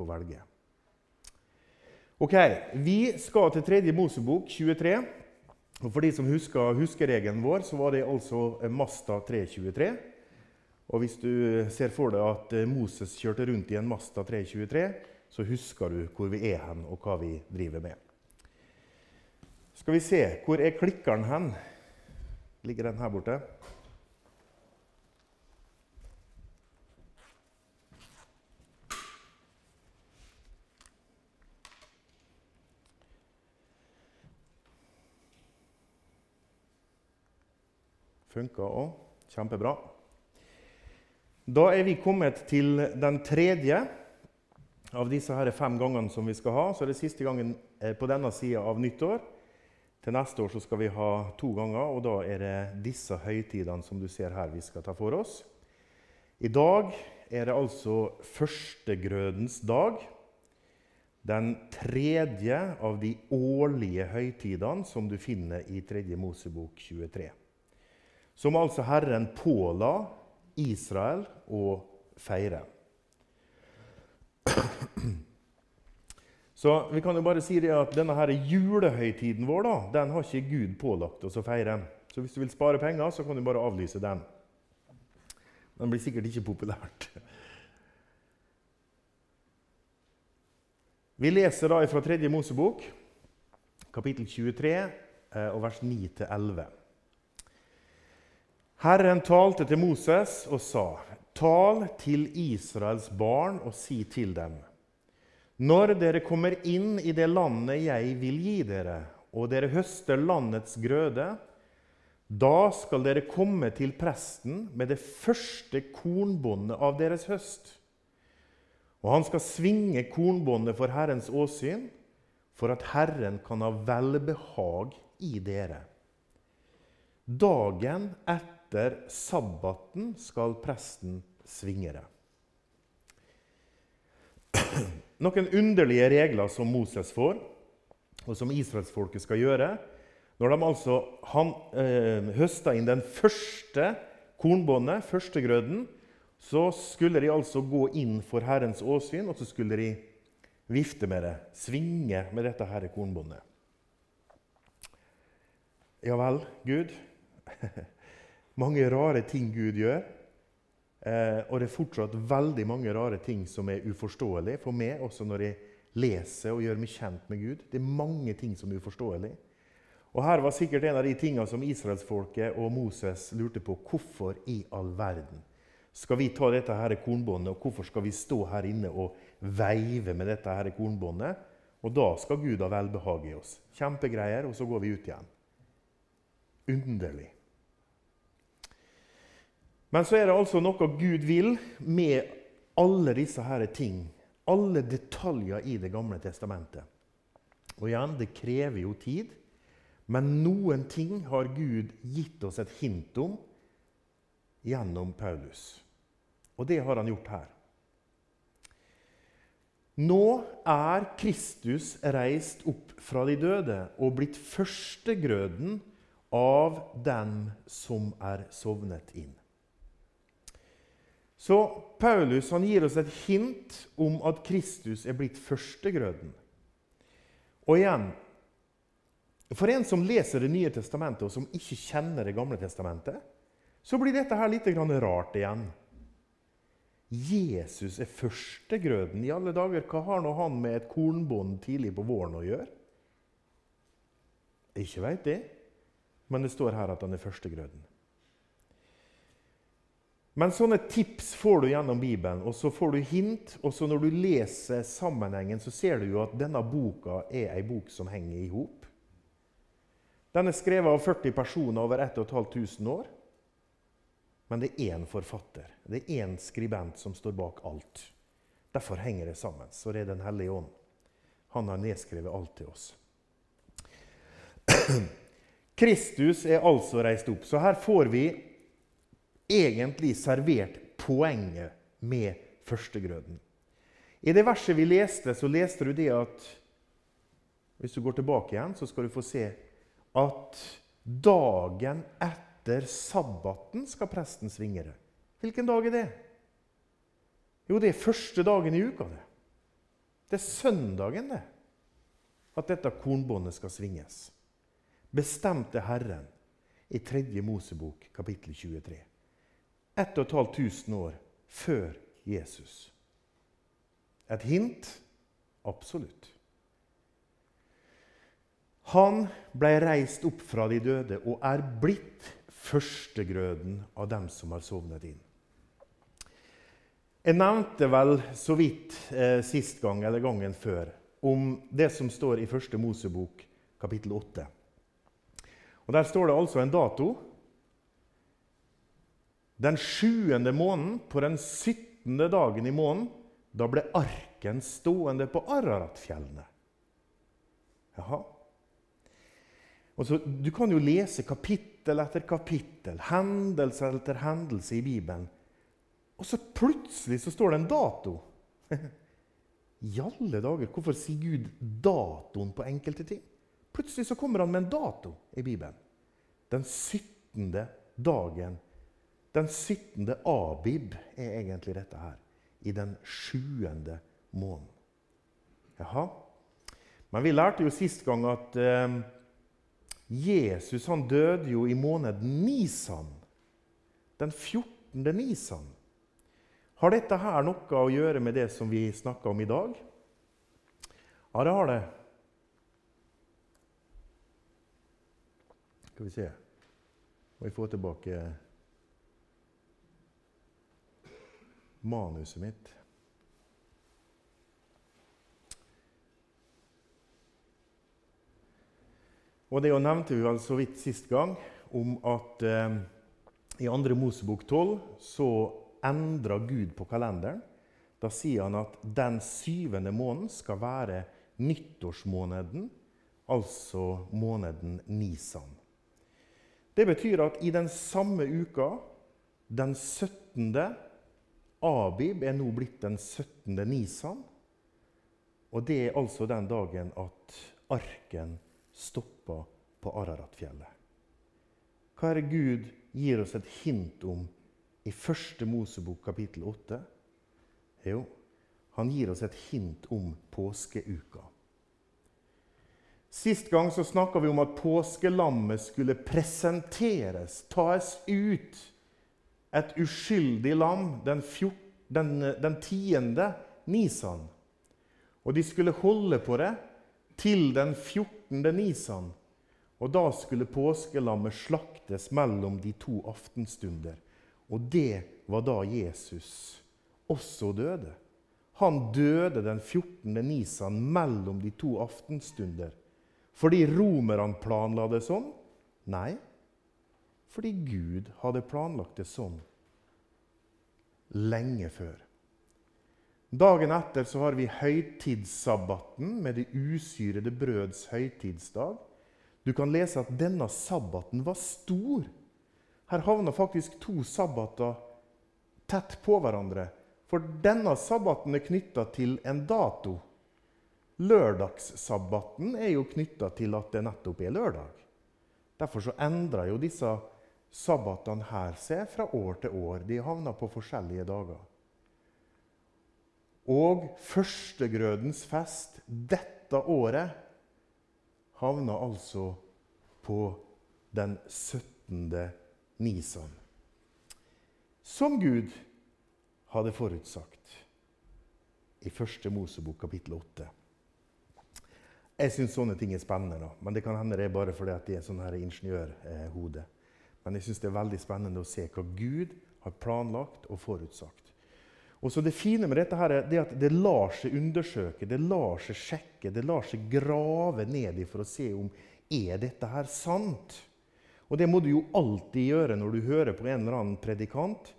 få velge. Ok, Vi skal til tredje Mosebok 23. Og For de som husker huskeregelen vår, så var det altså Masta 323. Og hvis du ser for deg at Moses kjørte rundt i en Masta 323, så husker du hvor vi er hen, og hva vi driver med. Skal vi se Hvor er klikkeren hen? Ligger den her borte? Funka òg. Kjempebra. Da er vi kommet til den tredje av disse her fem gangene som vi skal ha. Så er det siste gangen eh, på denne sida av nyttår. Til neste år skal vi ha to ganger, og da er det disse høytidene som du ser her, vi skal ta for oss. I dag er det altså førstegrødens dag. Den tredje av de årlige høytidene som du finner i 3. Mosebok 23 som altså Herren påla Israel å feire. Så vi kan jo bare si det at denne her julehøytiden vår da, den har ikke Gud pålagt oss å feire. Så hvis du vil spare penger, så kan du bare avlyse den. Den blir sikkert ikke populært. Vi leser da fra 3. Mosebok, kapittel 23, eh, og vers 9-11. Herren talte til Moses og sa, Tal til Israels barn og si til dem:" Når dere kommer inn i det landet jeg vil gi dere, og dere høster landets grøde, da skal dere komme til presten med det første kornbåndet av deres høst. Og han skal svinge kornbåndet for Herrens åsyn, for at Herren kan ha velbehag i dere. Dagen etter etter sabbaten skal presten svinge det. Noen underlige regler som Moses får, og som israelsfolket skal gjøre. Når de altså han, eh, høsta inn den første kornbåndet, første grøden, så skulle de altså gå inn for Herrens åsyn, og så skulle de vifte med det, svinge med dette her kornbåndet. Ja vel, Gud. mange rare ting Gud gjør. Eh, og det er fortsatt veldig mange rare ting som er uforståelig for meg, også når jeg leser og gjør meg kjent med Gud. Det er mange ting som er uforståelig. Og Her var sikkert en av de tingene som israelsfolket og Moses lurte på. Hvorfor i all verden skal vi ta dette her kornbåndet, og hvorfor skal vi stå her inne og veive med dette her kornbåndet? Og da skal Gud ha velbehag i oss. Kjempegreier, og så går vi ut igjen. Underlig. Men så er det altså noe Gud vil med alle disse her ting. Alle detaljer i Det gamle testamentet. Og igjen, det krever jo tid. Men noen ting har Gud gitt oss et hint om gjennom Paulus. Og det har han gjort her. Nå er Kristus reist opp fra de døde og blitt førstegrøden av dem som er sovnet inn. Så Paulus gir oss et hint om at Kristus er blitt førstegrøden. Og igjen For en som leser Det nye testamentet, og som ikke kjenner Det gamle testamentet, så blir dette her litt rart igjen. Jesus er førstegrøden. I alle dager, Hva har nå han med et kornbånd tidlig på våren å gjøre? Ikke veit det, men det står her at han er førstegrøden. Men sånne tips får du gjennom Bibelen, og så får du hint. Og så når du leser sammenhengen, så ser du jo at denne boka er ei bok som henger i hop. Den er skrevet av 40 personer over 1500 år. Men det er én forfatter, det er én skribent som står bak alt. Derfor henger det sammen. Så det er Den hellige ånd. Han har nedskrevet alt til oss. Kristus er altså reist opp. Så her får vi egentlig servert poenget med førstegrøden. I det verset vi leste, så leste du det at Hvis du går tilbake igjen, så skal du få se at dagen etter sabbaten skal presten svinge det. Hvilken dag er det? Jo, det er første dagen i uka. det. Det er søndagen, det, at dette kornbåndet skal svinges. Bestemte Herren i 3. Mosebok, kapittel 23. 1500 år før Jesus. Et hint? Absolutt. Han ble reist opp fra de døde og er blitt førstegrøden av dem som har sovnet inn. Jeg nevnte vel så vidt eh, sist gang eller gangen før om det som står i første Mosebok, kapittel 8. Og Der står det altså en dato. Den sjuende måneden, på den syttende dagen i måneden, da ble arken stående på Araratfjellene. Jaha. Så, du kan jo lese kapittel etter kapittel, hendelse etter hendelse i Bibelen. Og så plutselig så står det en dato. I alle dager, hvorfor sier Gud datoen på enkelte ting? Plutselig så kommer han med en dato i Bibelen. Den 17. dagen. Den 17. Abib er egentlig dette her. I den sjuende måneden. Jaha. Men vi lærte jo sist gang at eh, Jesus han døde jo i måneden Nisan. Den 14. Nisan. Har dette her noe å gjøre med det som vi snakker om i dag? Ja, det har det. Skal vi se Må vi få tilbake manuset mitt. Og Det nevnte vi vel så vidt sist gang, om at eh, i 2. Mosebok 12 så endra Gud på kalenderen. Da sier han at den syvende måneden skal være nyttårsmåneden, altså måneden Nisan. Det betyr at i den samme uka, den 17. Abib er nå blitt den 17. Nisan. Og det er altså den dagen at arken stoppa på Araratfjellet. Hva er det Gud gir oss et hint om i første Mosebok kapittel 8? Jo, han gir oss et hint om påskeuka. Sist gang så snakka vi om at påskelammet skulle presenteres, tas ut. Et uskyldig lam den, fjort, den, den tiende Nisan. Og de skulle holde på det til den 14. Nisan. Og da skulle påskelammet slaktes mellom de to aftenstunder. Og det var da Jesus også døde. Han døde den 14. nisan mellom de to aftenstunder. Fordi romerne planla det sånn? Nei, fordi Gud hadde planlagt det sånn lenge før. Dagen etter så har vi høytidssabbaten med det usyrede brøds høytidsdag. Du kan lese at denne sabbaten var stor. Her havna faktisk to sabbater tett på hverandre. For denne sabbaten er knytta til en dato. Lørdagssabbaten er jo knytta til at det nettopp er lørdag. Derfor så endrer jo disse sabbatene her seg fra år til år. De havner på forskjellige dager. Og førstegrødens fest dette året havna altså på den 17. Nisan. Som Gud hadde forutsagt i første Mosebok kapittel 8. Jeg syns sånne ting er spennende, da. men det kan hende det er bare fordi det er sånn ingeniørhode. Men jeg syns det er veldig spennende å se hva Gud har planlagt og forutsagt. Og så Det fine med dette her er at det lar seg undersøke, det lar seg sjekke, det lar seg grave ned i for å se om er dette her sant og det må du jo alltid gjøre når du hører på en eller annen predikant.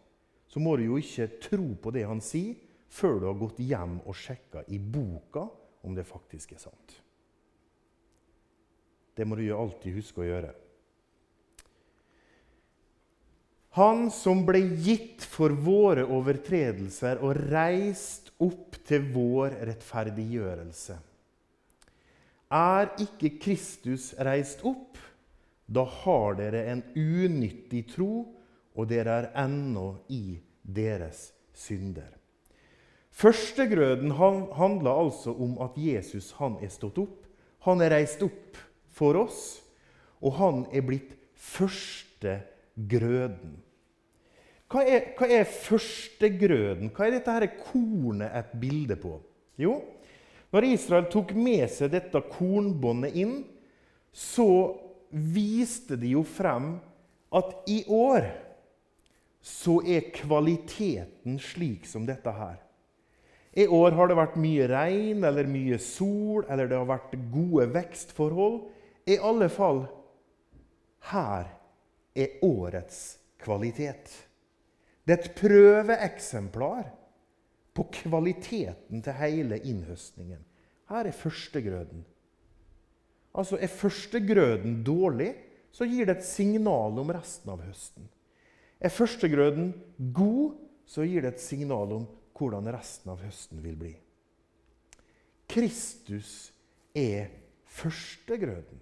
Så må du jo ikke tro på det han sier, før du har gått hjem og sjekka i boka om det faktisk er sant. Det må du jo alltid huske å gjøre. Han som ble gitt for våre overtredelser og reist opp til vår rettferdiggjørelse. Er ikke Kristus reist opp? Da har dere en unyttig tro, og dere er ennå i deres synder. Førstegrøden handler altså om at Jesus han er stått opp. Han er reist opp for oss, og han er blitt førstegrøden. Hva er, hva er førstegrøden? Hva er dette her kornet et bilde på? Jo, når Israel tok med seg dette kornbåndet inn, så viste de jo frem at i år så er kvaliteten slik som dette her. I år har det vært mye regn eller mye sol, eller det har vært gode vekstforhold. I alle fall her er årets kvalitet. Det er et prøveeksemplar på kvaliteten til hele innhøstningen. Her er førstegrøden. Altså, Er førstegrøden dårlig, så gir det et signal om resten av høsten. Er førstegrøden god, så gir det et signal om hvordan resten av høsten vil bli. Kristus er førstegrøden.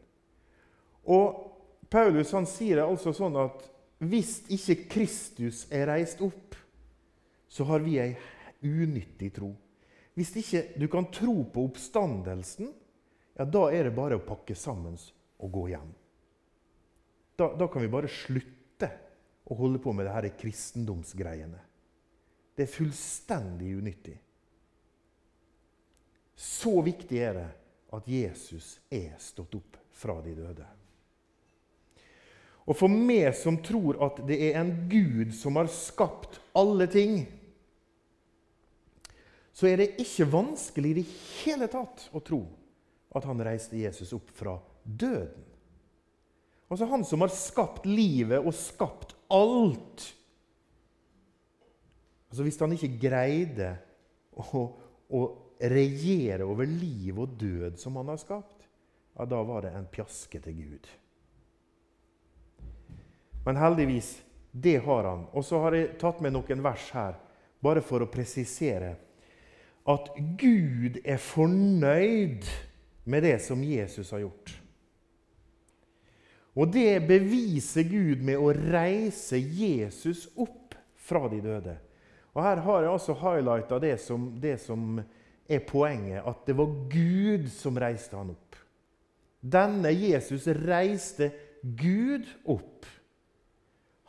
Og Paulus han sier det altså sånn at hvis ikke Kristus er reist opp, så har vi ei unyttig tro. Hvis ikke du kan tro på oppstandelsen, ja, da er det bare å pakke sammen og gå hjem. Da, da kan vi bare slutte å holde på med det her kristendomsgreiene. Det er fullstendig unyttig. Så viktig er det at Jesus er stått opp fra de døde. Og for meg som tror at det er en Gud som har skapt alle ting, så er det ikke vanskelig i det hele tatt å tro at han reiste Jesus opp fra døden. Altså Han som har skapt livet og skapt alt. Altså Hvis han ikke greide å, å regjere over liv og død som han har skapt, ja, da var det en pjaske til Gud. Men heldigvis, det har han. Og så har jeg tatt med noen vers her, bare for å presisere at Gud er fornøyd med det som Jesus har gjort. Og det beviser Gud med å reise Jesus opp fra de døde. Og Her har jeg altså highlighta det, det, som er poenget, at det var Gud som reiste han opp. Denne Jesus reiste Gud opp.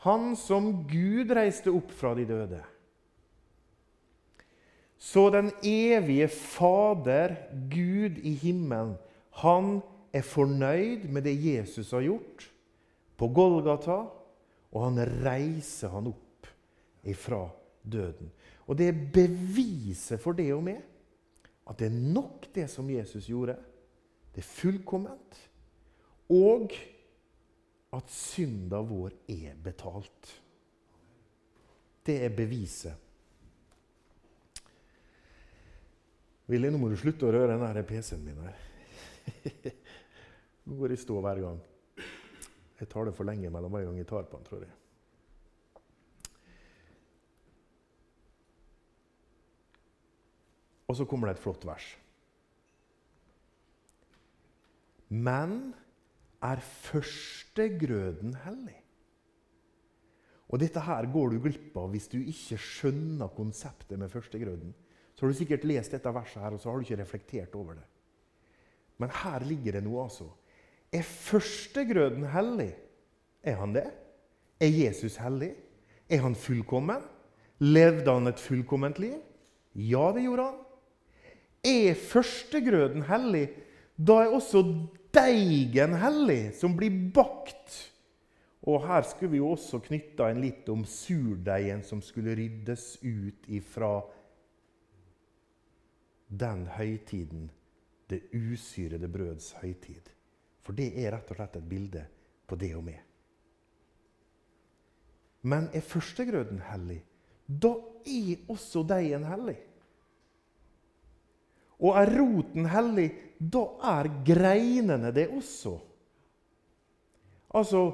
Han som Gud reiste opp fra de døde. Så den evige Fader, Gud i himmelen, han er fornøyd med det Jesus har gjort på Golgata, og han reiser han opp ifra døden. Og det er beviset for det og meg at det er nok, det som Jesus gjorde. Det er fullkomment. Og at synda vår er betalt. Det er beviset Willy, nå må du slutte å røre den PC-en min her. nå går jeg i stå hver gang. Jeg tar det for lenge mellom hver gang jeg tar på den, tror jeg. Og så kommer det et flott vers. Men er førstegrøden hellig? Og Dette her går du glipp av hvis du ikke skjønner konseptet med førstegrøden. Så har du sikkert lest dette verset her, og så har du ikke reflektert over det. Men her ligger det noe, altså. Er førstegrøden hellig? Er han det? Er Jesus hellig? Er han fullkommen? Levde han et fullkomment liv? Ja, det gjorde han. Er førstegrøden hellig, da er også deigen hellig, som blir bakt. Og her skulle vi jo også knytta en litt om surdeigen som skulle ryddes ut ifra den høytiden, det usyrede brøds høytid. For det er rett og slett et bilde på det og meg. Men er førstegrøden hellig, da er også deigen hellig. Og er roten hellig, da er greinene det også. Altså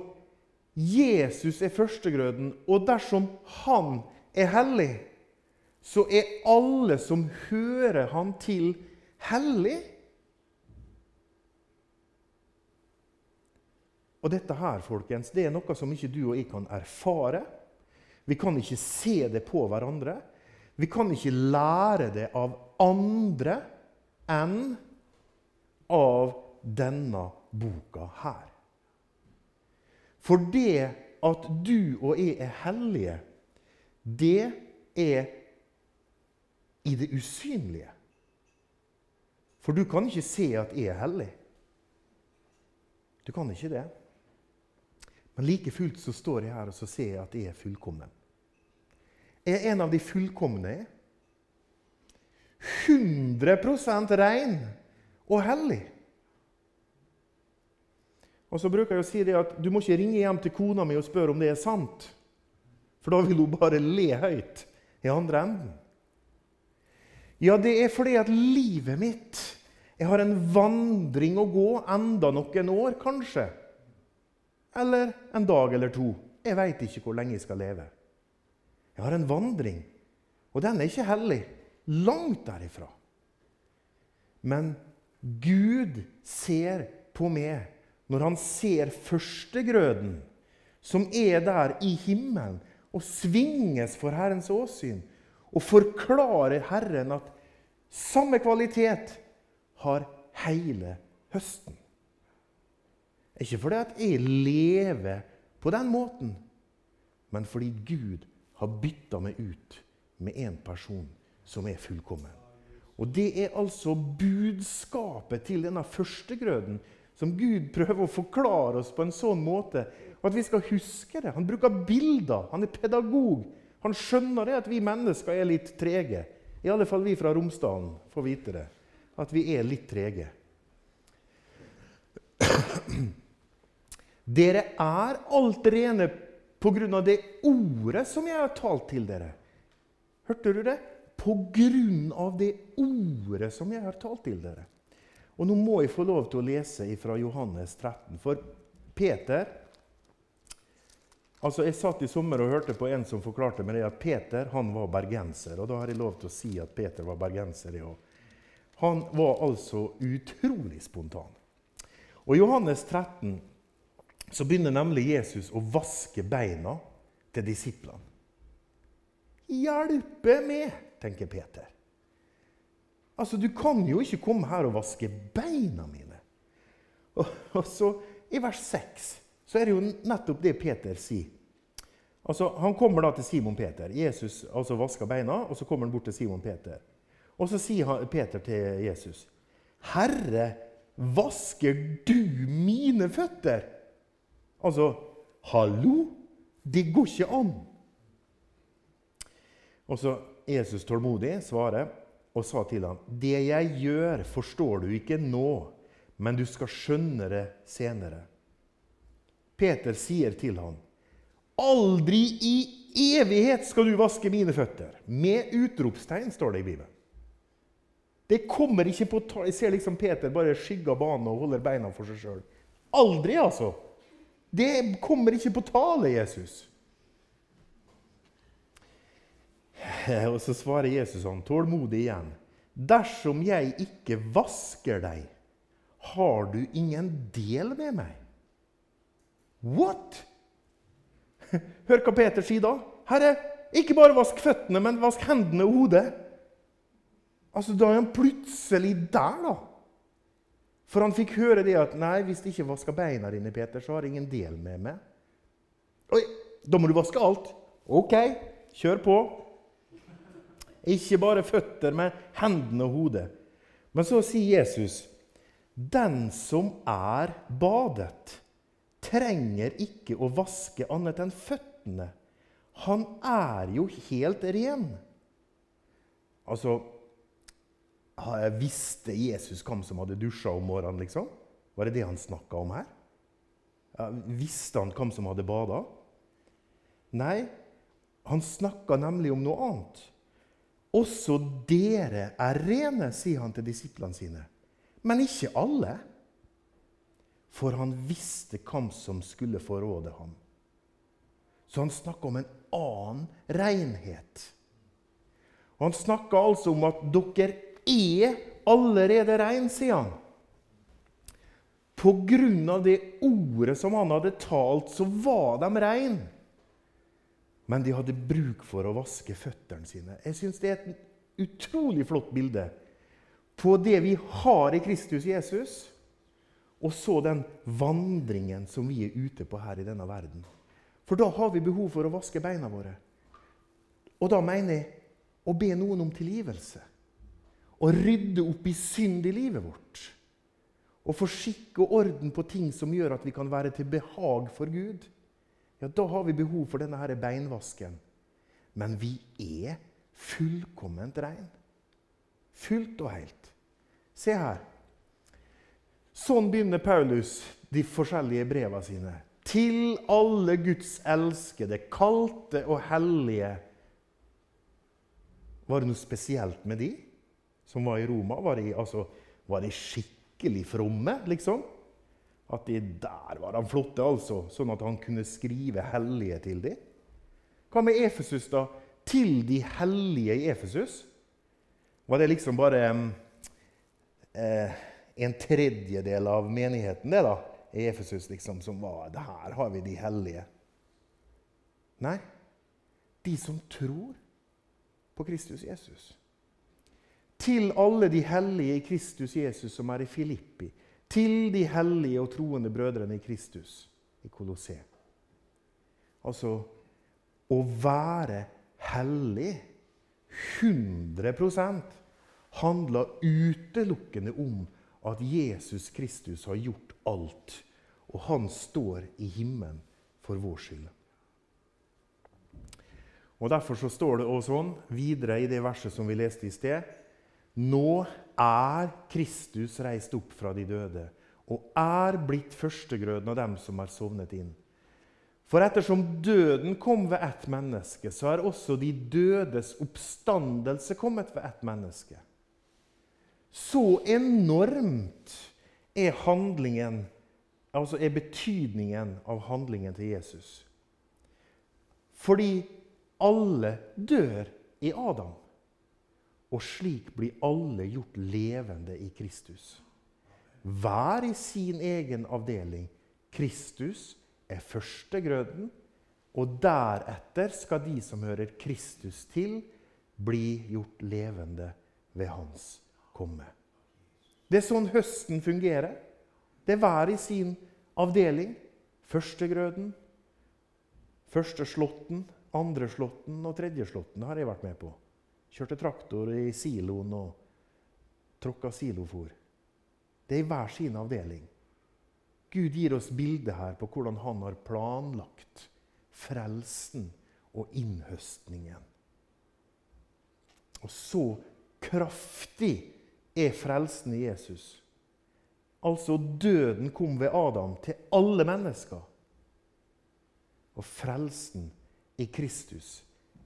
Jesus er førstegrøden, og dersom han er hellig, så er alle som hører han til, hellig. Og dette her, folkens, det er noe som ikke du og jeg kan erfare. Vi kan ikke se det på hverandre. Vi kan ikke lære det av andre enn av denne boka her. For det at du og jeg er hellige, det er i det usynlige. For du kan ikke se at jeg er hellig. Du kan ikke det. Men like fullt så står jeg her og så ser jeg at jeg er fullkommen. Jeg er en av de fullkomne. 100% ren og hellig. Og så bruker jeg å si det at Du må ikke ringe hjem til kona mi og spørre om det er sant. For da vil hun bare le høyt i andre enden. Ja, det er fordi at livet mitt Jeg har en vandring å gå enda noen år, kanskje. Eller en dag eller to. Jeg veit ikke hvor lenge jeg skal leve. Jeg har en vandring, og den er ikke hellig. Langt derifra. Men Gud ser på meg når han ser førstegrøden, som er der i himmelen og svinges for Herrens åsyn, og forklarer Herren at samme kvalitet har hele høsten. Ikke fordi at jeg lever på den måten, men fordi Gud har bytta meg ut med en person som er fullkommen. Og Det er altså budskapet til denne førstegrøden som Gud prøver å forklare oss på en sånn måte at vi skal huske det. Han bruker bilder. Han er pedagog. Han skjønner det at vi mennesker er litt trege. I alle fall vi fra Romsdalen får vite det. At vi er litt trege. Dere er alt rene av det ordet som jeg har talt til dere. Hørte du det? På grunn av det ordet som jeg har talt til dere. Og nå må jeg få lov til å lese fra Johannes 13. For Peter altså Jeg satt i sommer og hørte på en som forklarte meg at Peter han var bergenser. Og da har jeg lov til å si at Peter var bergenser, ja. Han var altså utrolig spontan. Og I Johannes 13 så begynner nemlig Jesus å vaske beina til disiplene. Hjelpe meg, tenker Peter. Altså, Du kan jo ikke komme her og vaske beina mine. Og, og så, I vers 6 så er det jo nettopp det Peter sier. Altså, Han kommer da til Simon Peter. Jesus altså vasker beina, og så kommer han bort til Simon Peter. Og så sier Peter til Jesus, 'Herre, vasker du mine føtter?' Altså, hallo? Det går ikke an. Og så Jesus tålmodig svarer, og sa til ham, 'Det jeg gjør, forstår du ikke nå, men du skal skjønne det senere.' Peter sier til ham, 'Aldri i evighet skal du vaske mine føtter.' Med utropstegn, står det i Bibelen. Det kommer ikke på Jeg ser liksom Peter bare skygger banen og holder beina for seg sjøl. Aldri, altså. Det kommer ikke på tale, Jesus. Og så svarer Jesus sånn, tålmodig igjen. Dersom jeg ikke vasker deg, har du ingen del med meg. What? Hør hva Peter sier da. Herre, ikke bare vask føttene, men vask hendene og hodet. Altså, Da er han plutselig der, da. For han fikk høre det at nei, hvis du ikke vasker beina dine, Peter, så har jeg ingen del med meg. Oi, da må du vaske alt. OK, kjør på. Ikke bare føtter, men hendene og hodet. Men så sier Jesus, 'Den som er badet, trenger ikke å vaske annet enn føttene.' Han er jo helt ren. Altså Visste Jesus hvem som hadde dusja om morgenen, liksom? Var det det han snakka om her? Visste han hvem som hadde bada? Nei, han snakka nemlig om noe annet. Også dere er rene, sier han til disiplene sine. Men ikke alle. For han visste hvem som skulle forråde ham. Så han snakker om en annen renhet. Han snakker altså om at dere er allerede rein, sier han. På grunn av det ordet som han hadde talt, så var de rein. Men de hadde bruk for å vaske føttene sine. Jeg syns det er et utrolig flott bilde på det vi har i Kristus Jesus, og så den vandringen som vi er ute på her i denne verden. For da har vi behov for å vaske beina våre. Og da mener jeg å be noen om tilgivelse. Å rydde opp i synd i livet vårt. Og få skikk og orden på ting som gjør at vi kan være til behag for Gud. Ja, Da har vi behov for denne her beinvasken. Men vi er fullkomment rein. Fullt og helt. Se her. Sånn begynner Paulus de forskjellige breva sine. Til alle Guds elskede, kalte og hellige var det noe spesielt med de som var i Roma? Var de, altså, var de skikkelig fromme, liksom? At de der var han flotte, altså, sånn at han kunne skrive hellige til dem? Hva med Efesus, da? Til de hellige i Efesus? Var det liksom bare eh, en tredjedel av menigheten det da, i Efesus liksom, som var det Her har vi de hellige. Nei, de som tror på Kristus Jesus. Til alle de hellige i Kristus Jesus som er i Filippi. Til de hellige og troende brødrene i Kristus i Kolosseum. Altså å være hellig 100% handler utelukkende om at Jesus Kristus har gjort alt, og han står i himmelen for vår skyld. Og Derfor så står det også sånn videre i det verset som vi leste i sted. Nå er Kristus reist opp fra de døde og er blitt førstegrøden av dem som har sovnet inn. For ettersom døden kom ved ett menneske, så er også de dødes oppstandelse kommet ved ett menneske. Så enormt er handlingen, altså er betydningen av handlingen til Jesus. Fordi alle dør i Adam. Og slik blir alle gjort levende i Kristus. Hver i sin egen avdeling. Kristus er førstegrøden, og deretter skal de som hører Kristus til, bli gjort levende ved hans komme. Det er sånn høsten fungerer. Det er hver i sin avdeling. Førstegrøden, første andreslåtten andre slåtten og tredje slåtten har jeg vært med på. Kjørte traktor i siloen og tråkka silofor. Det er i hver sin avdeling. Gud gir oss bilde her på hvordan han har planlagt frelsen og innhøstningen. Og så kraftig er frelsen i Jesus. Altså døden kom ved Adam til alle mennesker. Og frelsen i Kristus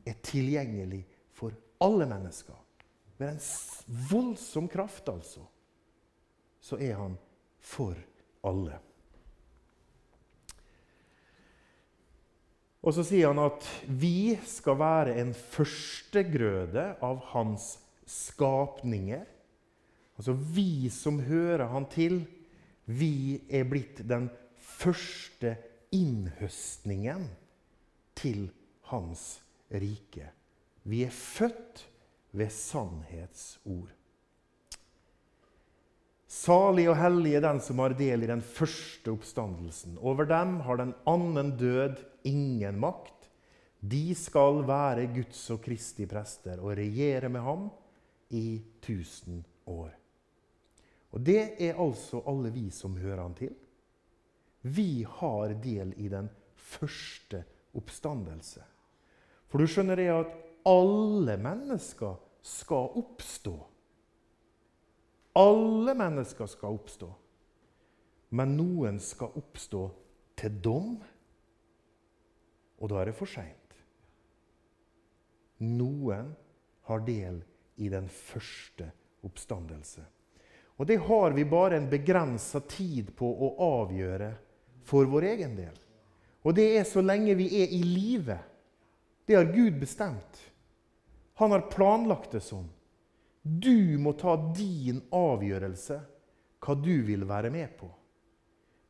er tilgjengelig alle mennesker. Med en voldsom kraft, altså, så er han for alle. Og så sier han at vi skal være en førstegrøde av hans skapninger. Altså vi som hører han til, vi er blitt den første innhøstningen til hans rike. Vi er født ved sannhetsord. Salig og hellig er den som har del i den første oppstandelsen. Over dem har den annen død ingen makt. De skal være Guds og Kristi prester og regjere med ham i tusen år. Og Det er altså alle vi som hører han til. Vi har del i den første oppstandelse. For du skjønner det at alle mennesker skal oppstå. Alle mennesker skal oppstå. Men noen skal oppstå til dom, og da er det for seint. Noen har del i den første oppstandelse. Og det har vi bare en begrensa tid på å avgjøre for vår egen del. Og det er så lenge vi er i live. Det har Gud bestemt. Han har planlagt det sånn. Du må ta din avgjørelse hva du vil være med på.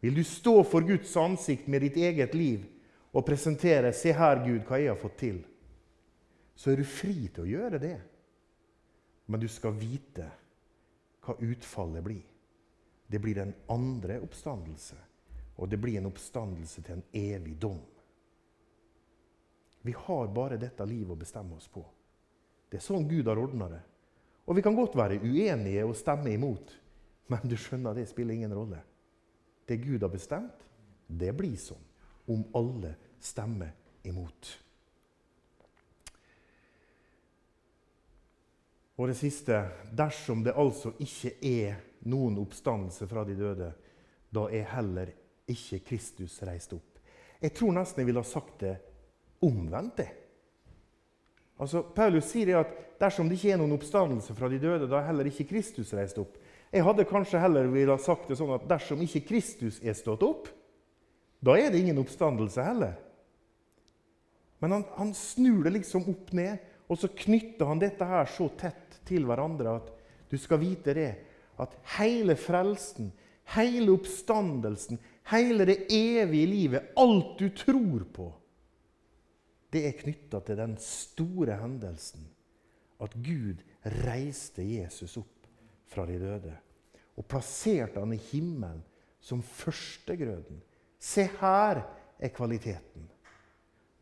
Vil du stå for Guds ansikt med ditt eget liv og presentere 'Se her, Gud, hva jeg har fått til', så er du fri til å gjøre det. Men du skal vite hva utfallet blir. Det blir en andre oppstandelse, og det blir en oppstandelse til en evig dom. Vi har bare dette livet å bestemme oss på. Det er sånn Gud har ordna det. Og vi kan godt være uenige og stemme imot, men du skjønner, det spiller ingen rolle. Det Gud har bestemt, det blir sånn. Om alle stemmer imot. Og det siste dersom det altså ikke er noen oppstandelse fra de døde, da er heller ikke Kristus reist opp. Jeg tror nesten jeg ville ha sagt det omvendt. det. Altså, Paulus sier at dersom det ikke er noen oppstandelse fra de døde, da er heller ikke Kristus reist opp. Jeg hadde kanskje heller ville sagt det sånn at dersom ikke Kristus er stått opp, da er det ingen oppstandelse heller. Men han, han snur det liksom opp ned, og så knytter han dette her så tett til hverandre at du skal vite det, at hele frelsen, hele oppstandelsen, hele det evige livet, alt du tror på, det er knytta til den store hendelsen at Gud reiste Jesus opp fra de døde og plasserte han i himmelen som førstegrøden. Se her er kvaliteten.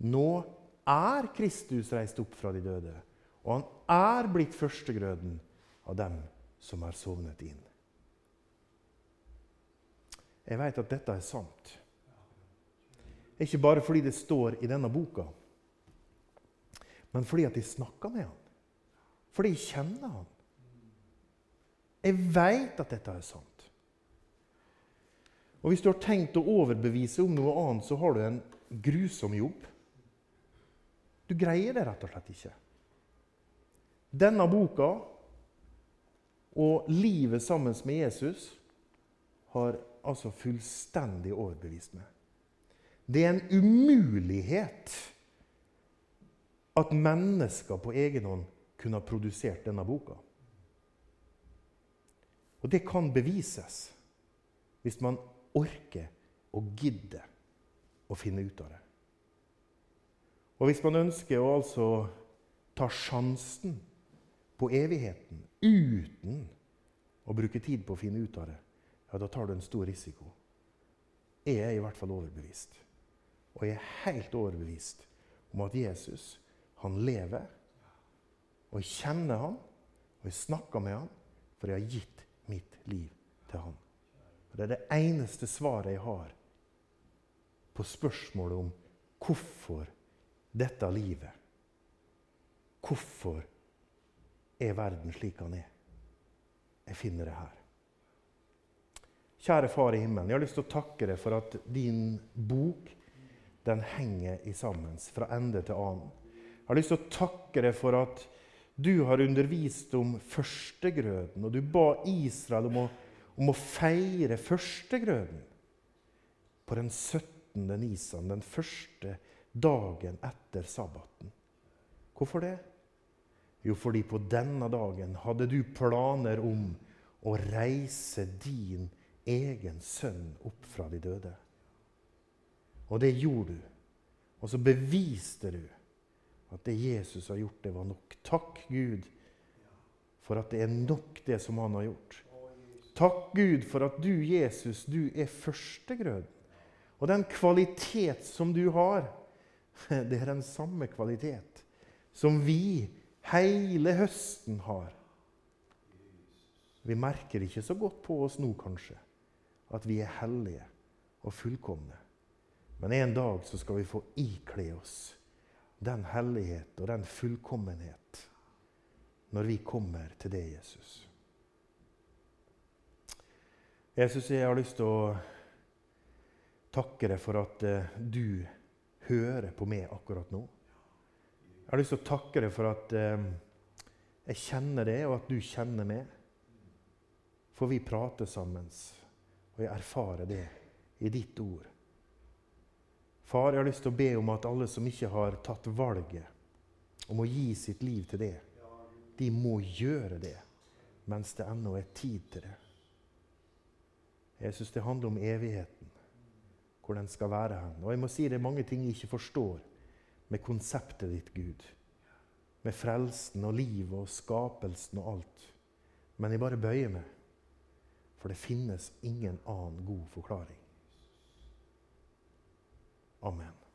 Nå er Kristus reist opp fra de døde, og han er blitt førstegrøden av dem som er sovnet inn. Jeg vet at dette er sant. Ikke bare fordi det står i denne boka, men fordi at jeg snakker med han. Fordi jeg kjenner han. Jeg veit at dette er sant. Og Hvis du har tenkt å overbevise om noe annet, så har du en grusom jobb. Du greier det rett og slett ikke. Denne boka og livet sammen med Jesus har altså fullstendig overbevist meg. Det er en umulighet at mennesker på egen hånd kunne ha produsert denne boka. Og det kan bevises hvis man orker og gidder å finne ut av det. Og hvis man ønsker å altså ta sjansen på evigheten uten å bruke tid på å finne ut av det, ja, da tar du en stor risiko. Jeg er i hvert fall overbevist. Og jeg er helt overbevist om at Jesus han lever. Og jeg kjenner han, og jeg snakker med han, for jeg har gitt mitt liv til han. Og Det er det eneste svaret jeg har på spørsmålet om hvorfor dette livet. Hvorfor er verden slik han er? Jeg finner det her. Kjære Far i himmelen, jeg har lyst til å takke deg for at din bok den henger i sammen fra ende til annen. Jeg har lyst til å takke deg for at du har undervist om førstegrøden, og du ba Israel om å, om å feire førstegrøden på den 17. nisan, den første dagen etter sabbaten. Hvorfor det? Jo, fordi på denne dagen hadde du planer om å reise din egen sønn opp fra de døde. Og det gjorde du. Og så beviste du at det Jesus har gjort, det var nok. Takk, Gud, for at det er nok, det som han har gjort. Takk, Gud, for at du, Jesus, du er førstegrøden. Og den kvalitet som du har, det er den samme kvalitet som vi hele høsten har. Vi merker ikke så godt på oss nå, kanskje, at vi er hellige og fullkomne. Men en dag så skal vi få ikle oss den hellighet og den fullkommenhet når vi kommer til det, Jesus. Jesus, jeg har lyst til å takke deg for at uh, du hører på meg akkurat nå. Jeg har lyst til å takke deg for at uh, jeg kjenner det, og at du kjenner meg. For vi prater sammen, og jeg erfarer det i ditt ord. Far, jeg har lyst til å be om at alle som ikke har tatt valget om å gi sitt liv til det, de må gjøre det mens det ennå er tid til det. Jeg syns det handler om evigheten. hvor den skal være hen. Og jeg må si det er mange ting jeg ikke forstår med konseptet ditt, Gud. Med frelsen og livet og skapelsen og alt. Men jeg bare bøyer meg. For det finnes ingen annen god forklaring. Amen.